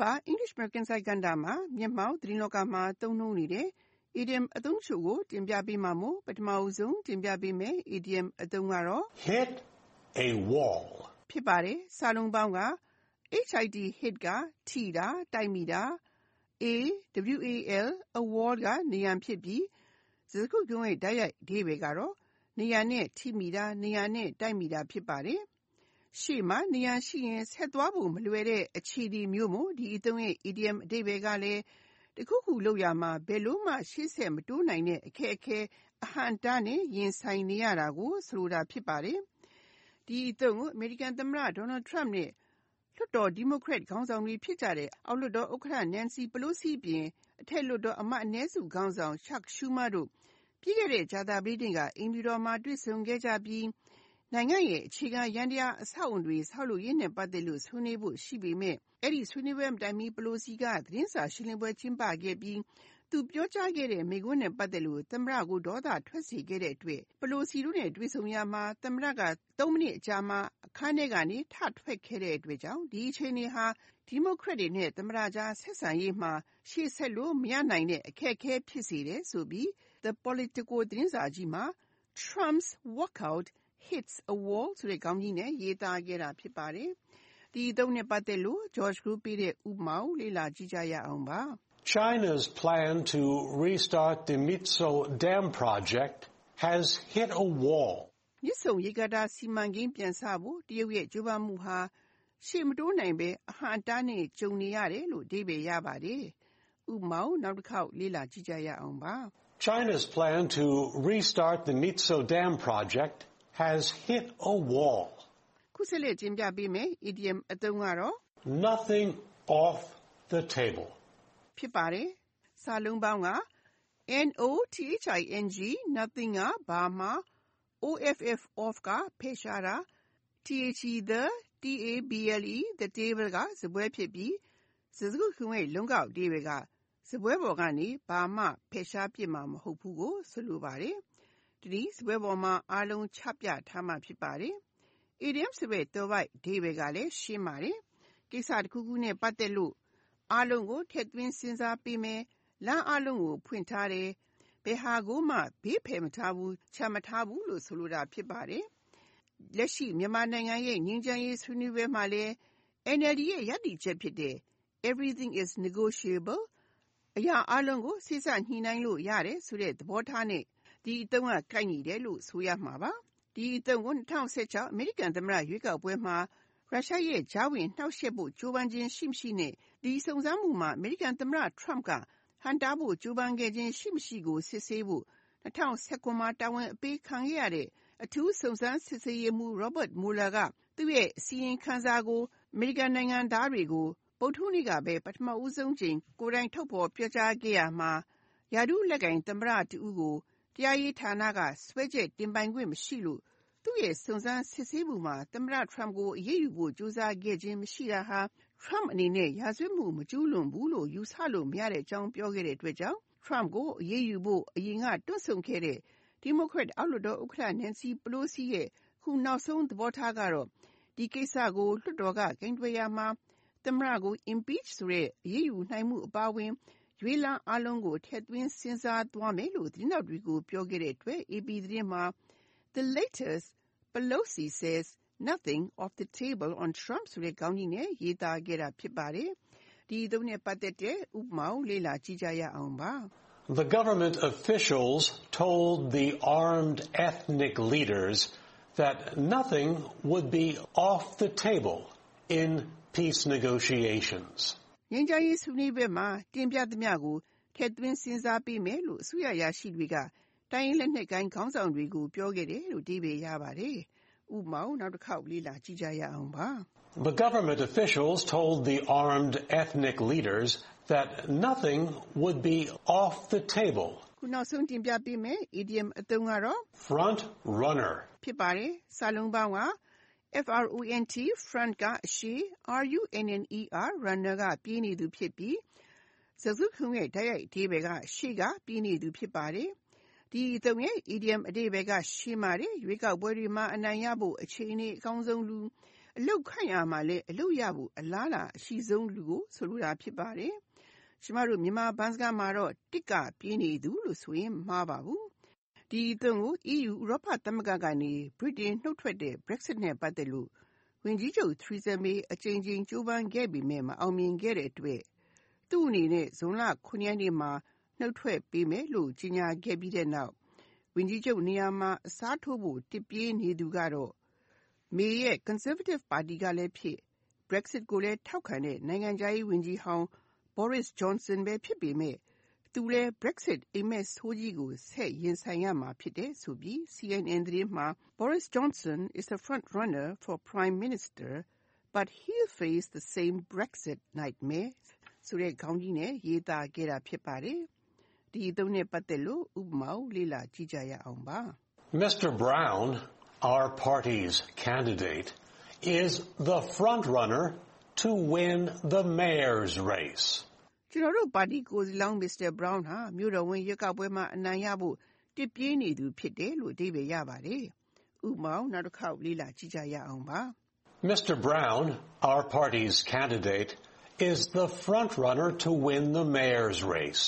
ပါ English American စိုက်ကန္တာမှာ မျက်မှောက်သတင်းလောကမှာ သုံးနှုန်းနေတဲ့ idiom အသုံးချို့ကို တင်ပြပေးမှာမို့ ပထမအဆုံးတင်ပြပေးမယ် idiom အသုံးကတော့ hit a wall ဖြစ်ပါတယ် စာလုံးပေါင်းက hit hit က ထိတာ တိုက်မိတာ a wal a wall ကနေရန်ဖြစ်ပြီး စကားခုပြုံးရဲ့ တိုက်ရိုက်အဓိပ္ပာယ်ကတော့နေရာနဲ့ ထိမိတာနေရာနဲ့ တိုက်မိတာ ဖြစ်ပါတယ် ရှေ့မှာနေရာရှိရင်ဆက်သွားဖို့မလွယ်တဲ့အခြေအနေမျိုးမို့ဒီအသုံးရဲ့ idiom အဓိပ္ပာယ်ကလည်းတခုခုလုပ်ရမှာဘယ်လို့မှရှေ့ဆက်မတိုးနိုင်တဲ့အခက်အခဲအဟန့်အတားနဲ့ရင်ဆိုင်နေရတာကိုဆိုလိုတာဖြစ်ပါတယ်။ဒီအသုံးကိုအမေရိကန်သမ္မတ Donald Trump နဲ့လွှတ်တော်ဒီမိုကရက်ခေါင်းဆောင်တွေဖြစ်ကြတဲ့အောက်လွှတ်တော်ဥက္ကဋ္ဌ Nancy Pelosi အပြင်အထက်လွှတ်တော်အမတ်အနည်းစုခေါင်းဆောင် Chuck Schumer တို့ပြီးခဲ့တဲ့ကြာသပတေးနေ့ကအိမ်ဖြူတော်မှာတွေ့ဆုံခဲ့ကြပြီး နိုင်ငံရဲ့ အခြေခံယန္တရား အဆောက်အအုံတွေ ဆောက်လုပ်ရေးနဲ့ ပတ်သက်လို့ ဆွေးနွေးဖို့ရှိပေမယ့် အဲဒီဆွေးနွေးပွဲမတိုင်မီ Pelosi က သတင်းစာရှင်းလင်းပွဲ ကျင်းပခဲ့ပြီး သူပြောကြားခဲ့တဲ့ မိန့်ခွန်းနဲ့ ပတ်သက်လို့ သမ္မတကို ဒေါသထွက်စေခဲ့တဲ့အတွက် Pelosi တို့နဲ့ တွေ့ဆုံရာမှာ သမ္မတက ၃ မိနစ်အကြာမှာ အခန်းထဲကနေ ထထွက်ခဲ့တဲ့အတွက်ကြောင့် ဒီအခြေအနေဟာ ဒီမိုကရက်တွေနဲ့ သမ္မတကြား ဆက်ဆံရေးမှာ ရှေ့ဆက်လို့မရနိုင်တဲ့ အခက်အခဲ ဖြစ်စေတယ်ဆိုပြီး The Politico သတင်းစာကြီးမှာ Trump's walkout hits a wall ဆိုတဲ့ခေါင်းကြီးနဲ့ရေးသားခဲ့တာဖြစ်ပါတယ်။ဒီအသုံးနဲ့ပတ်သက်လို့ George Group ပေးတဲ့ဥပမာကိုလေ့လာကြည့်ကြရအောင်ပါ။ China's plan to restart the Mitso Dam project has hit a wall. မြစ်ဆုံရေကာတာစီမံကိန်းပြန်စဖို့တရုတ်ရဲ့ကြိုးပမ်းမှုဟာရှေ့မတိုးနိုင်ပဲအဟန့်အတားနဲ့ကြုံနေရတယ်လို့အဓိပ္ပာယ်ရပါတယ်။ဥပမာကိုနောက်တစ်ခေါက်လေ့လာကြည့်ကြရအောင်ပါ။ China's plan to restart the Mitso Dam project has hit a wall. ခုဆက်လက်တင်ပြပေးမယ် idiom အသုံးကတော့ Nothing off the table. ဖြစ်ပါတယ်။စာလုံးပေါင်းက nothing nothing ကဘာမှ off off ကဖယ်ရှားတာ the table the table ကစားပွဲဖြစ်ပြီးစကားစုတခုရဲ့လုံးကောက်အဓိပ္ပာယ်ကစားပွဲပေါ်ကနေဘာမှဖယ်ရှားပစ်မှာမဟုတ်ဘူးကိုဆိုလိုပါတယ်။ ဒီနည်းစားပွဲပေါ်မှာ အားလုံးချပြထားမှာ ဖြစ်ပါတယ်။ idiom ဆိုတဲ့ သွယ်ဝိုက်အဓိပ္ပာယ်ကလည်း ရှင်းပါတယ်။ကိစ္စတခုခုနဲ့ ပတ်သက်လို့ အားလုံးကို ထည့်သွင်းစဉ်းစားပေးမယ်။လမ်းအားလုံးကို ဖွင့်ထားတယ်။ဘယ်ဟာကိုမှ ဘေးဖယ်မထားဘူး ချန်မထားဘူးလို့ ဆိုလိုတာ ဖြစ်ပါတယ်။လက်ရှိ မြန်မာနိုင်ငံရဲ့ ငြိမ်းချမ်းရေးဆွေးနွေးပွဲမှာလည်း NLD ရဲ့ ရပ်တည်ချက်ဖြစ်တဲ့ Everything is negotiable အရာအားလုံးကို စေ့စပ်ညှိနှိုင်းလို့ရတယ်ဆိုတဲ့ သဘောထားနဲ့ ဒီအသုံးကကိုက်ညီတယ်လို့ဆိုရမှာပါ။ဒီအသုံးကို2016အမေရိကန်သမ္မတရွေးကောက်ပွဲမှာရုရှားရဲ့ကြားဝင်နှောက်ယှက်ဖို့ကြိုးပမ်းခြင်းရှိမရှိနဲ့ဒီစုံစမ်းမှုမှာအမေရိကန်သမ္မတ Trump ကဟန့်တားဖို့ကြိုးပမ်းခဲ့ခြင်းရှိမရှိကိုစစ်ဆေးဖို့2019မှာတာဝန်အပေးခံခဲ့ရတဲ့အထူးစုံစမ်းစစ်ဆေးရေးမှူး Robert Mueller ကသူ့ရဲ့အစီရင်ခံစာကိုအမေရိကန်နိုင်ငံသားတွေကိုဗုဒ္ဓဟူးနေ့ကပဲပထမဦးဆုံးအကြိမ်ကိုယ်တိုင်ထုတ်ဖော်ပြောကြားခဲ့ရာမှာရာထူးလက်ကိုင်သမ္မတတဦးကို တရားရေးဌာနက စွဲချက်တင်ပိုင်ခွင့်မရှိလို့ သူ့ရဲ့ စုံစမ်းစစ်ဆေးမှုမှာ သမ္မတ Trump ကို အရေးယူဖို့ ကြိုးစားခဲ့ခြင်းမရှိတာဟာ Trump အနေနဲ့ ရာဇဝတ်မှု မကျူးလွန်ဘူးလို့ ယူဆလို့မရတဲ့အကြောင်း ပြောခဲ့တဲ့အတွက်ကြောင့် Trump ကို အရေးယူဖို့ အရင်က တွန့်ဆုတ်ခဲ့တဲ့ ဒီမိုကရက် အောက်လွှတ်တော်ဥက္ကဋ္ဌ Nancy Pelosi ရဲ့ခုနောက်ဆုံး သဘောထားကတော့ ဒီကိစ္စကို လွှတ်တော်က ကိုင်တွယ်ရာမှာ သမ္မတကို impeach ဆိုတဲ့ အရေးယူနိုင်မှုအပါအဝင် ရွေးလန်းအားလုံးကိုထည့်သွင်းစဉ်းစားသွားမယ်လို့သတင်းထောက်တွေကိုပြောခဲ့တဲ့အတွက် AP သတင်းမှာ The latest Pelosi says nothing off the table on Trump ဆိုတဲ့ခေါင်းကြီးနဲ့ရေးသားခဲ့တာဖြစ်ပါတယ်။ဒီအသုံးနဲ့ပတ်သက်တဲ့ဥပမာကိုလေ့လာကြည့်ကြရအောင်ပါ။ The government officials told the armed ethnic leaders that nothing would be off the table in peace negotiations. ငြိမ်းချမ်းရေးဆွေးနွေးပွဲမှာ တင်ပြသမျှကို ထည့်သွင်းစဉ်းစားပေးမယ်လို့ အစိုးရအရာရှိတွေက တိုင်းရင်းလက်နက်ကိုင်ခေါင်းဆောင်တွေကို ပြောခဲ့တယ်လို့အဓိပ္ပာယ်ရပါတယ်။ဥပမာကိုနောက်တစ်ခေါက်လေ့လာကြည့်ကြရအောင်ပါ။ The government officials told the armed ethnic leaders that nothing would be off the table. ခုနောက်ဆုံးတင်ပြပေးမယ် idiom အသုံးကတော့ Front runner. ဖြစ်ပါတယ်။စာလုံးပေါင်းက front front ကအရှေ့ runner runner ကပြေးနေသူဖြစ်ပြီးစကားစုတခုရဲ့တိုက်ရိုက်အဓိပ္ပာယ်ကရှေ့ကပြေးနေသူဖြစ်ပါတယ်။ဒီအသုံးရဲ့ idiom အဓိပ္ပာယ်ကရှင်းပါတယ်။ရွေးကောက်ပွဲတွေမှာအနိုင်ရဖို့အခြေအနေအကောင်းဆုံးလူအလုတ်ခန့်ရမှာလဲအလုတ်ရဖို့အလားလာအရှိဆုံးလူကိုဆိုလိုတာဖြစ်ပါတယ်။ကျမတို့မြန်မာဘန်းစကားမှာတော့တစ်ကပြင်းနေသူလို့ဆိုရင်မှားပါဘူး။ ဒီအသုံးကို EU ဥရောပသမဂ္ဂကနေ ဗြိတိန်နှုတ်ထွက်တဲ့ Brexit နဲ့ ပတ်သက်လို့ ဝန်ကြီးချုပ် Theresa May အကြိမ်ကြိမ်ကြိုးပမ်းခဲ့ပေမဲ့မအောင်မြင်ခဲ့တဲ့အတွက် သူ့အနေနဲ့ ဇွန်လ9ရက်နေ့မှာ နှုတ်ထွက်ပေးမယ်လို့ ကြေညာခဲ့ပြီးတဲ့နောက် ဝန်ကြီးချုပ်နေရာမှာ အစားထိုးဖို့ တစ်ပြေးနေသူကတော့ May ရဲ့ Conservative ပါတီကလည်းဖြစ် Brexit ကိုလည်း ထောက်ခံတဲ့ နိုင်ငံခြားရေးဝန်ကြီးဟောင်း Boris Johnson ပဲ ဖြစ်ပေမဲ့ သူလည်း Brexit အိပ်မက်ဆိုးကြီးကိုဆက်ရင်ဆိုင်ရမှာဖြစ်တယ်ဆိုပြီး CNN သတင်းမှာ Boris Johnson is a front runner for Prime Minister but he'll face the same Brexit nightmare ဆိုတဲ့ခေါင်းကြီးနဲ့ရေးသားခဲ့တာဖြစ်ပါတယ်။ဒီအသုံးနဲ့ပတ်သက်လို့ဥပမာကိုလေ့လာကြည့်ကြရအောင်ပါ။ Mr. Brown, our party's candidate, is the front runner to win the mayor's race. ကျွန်တော်တို့ပါတီကိုယ်စားလှယ် Mr. Brown ဟာ မြို့တော်ဝင်ရွေးကောက်ပွဲမှာ အနိုင်ရဖို့ တစ်ပြေးနေသူ ဖြစ်တယ်လို့အဓိပ္ပာယ်ရပါတယ်။ဥပမာနောက်တစ်ခေါက်လေ့လာကြည့်ကြရအောင်ပါ။ Mr. Brown, our party's candidate, is the front runner to win the mayor's race.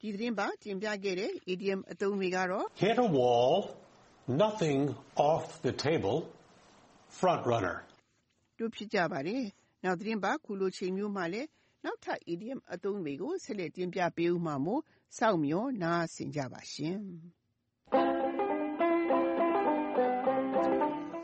ဒီသတင်းပါတင်ပြခဲ့တဲ့ idiom အသုံးတွေကတော့ Hit a wall, nothing off the table, front runner. တို့ဖြစ်ကြပါတယ်။နောက်သတင်းပါခုလိုချိန်မျိုးမှာလည်း နောက်ထပ် idiom အသုံးတွေကို ဆက်လက်တင်ပြပေးဦးမှာမို့ စောင့်မျှော်နားဆင်ကြပါရှင်။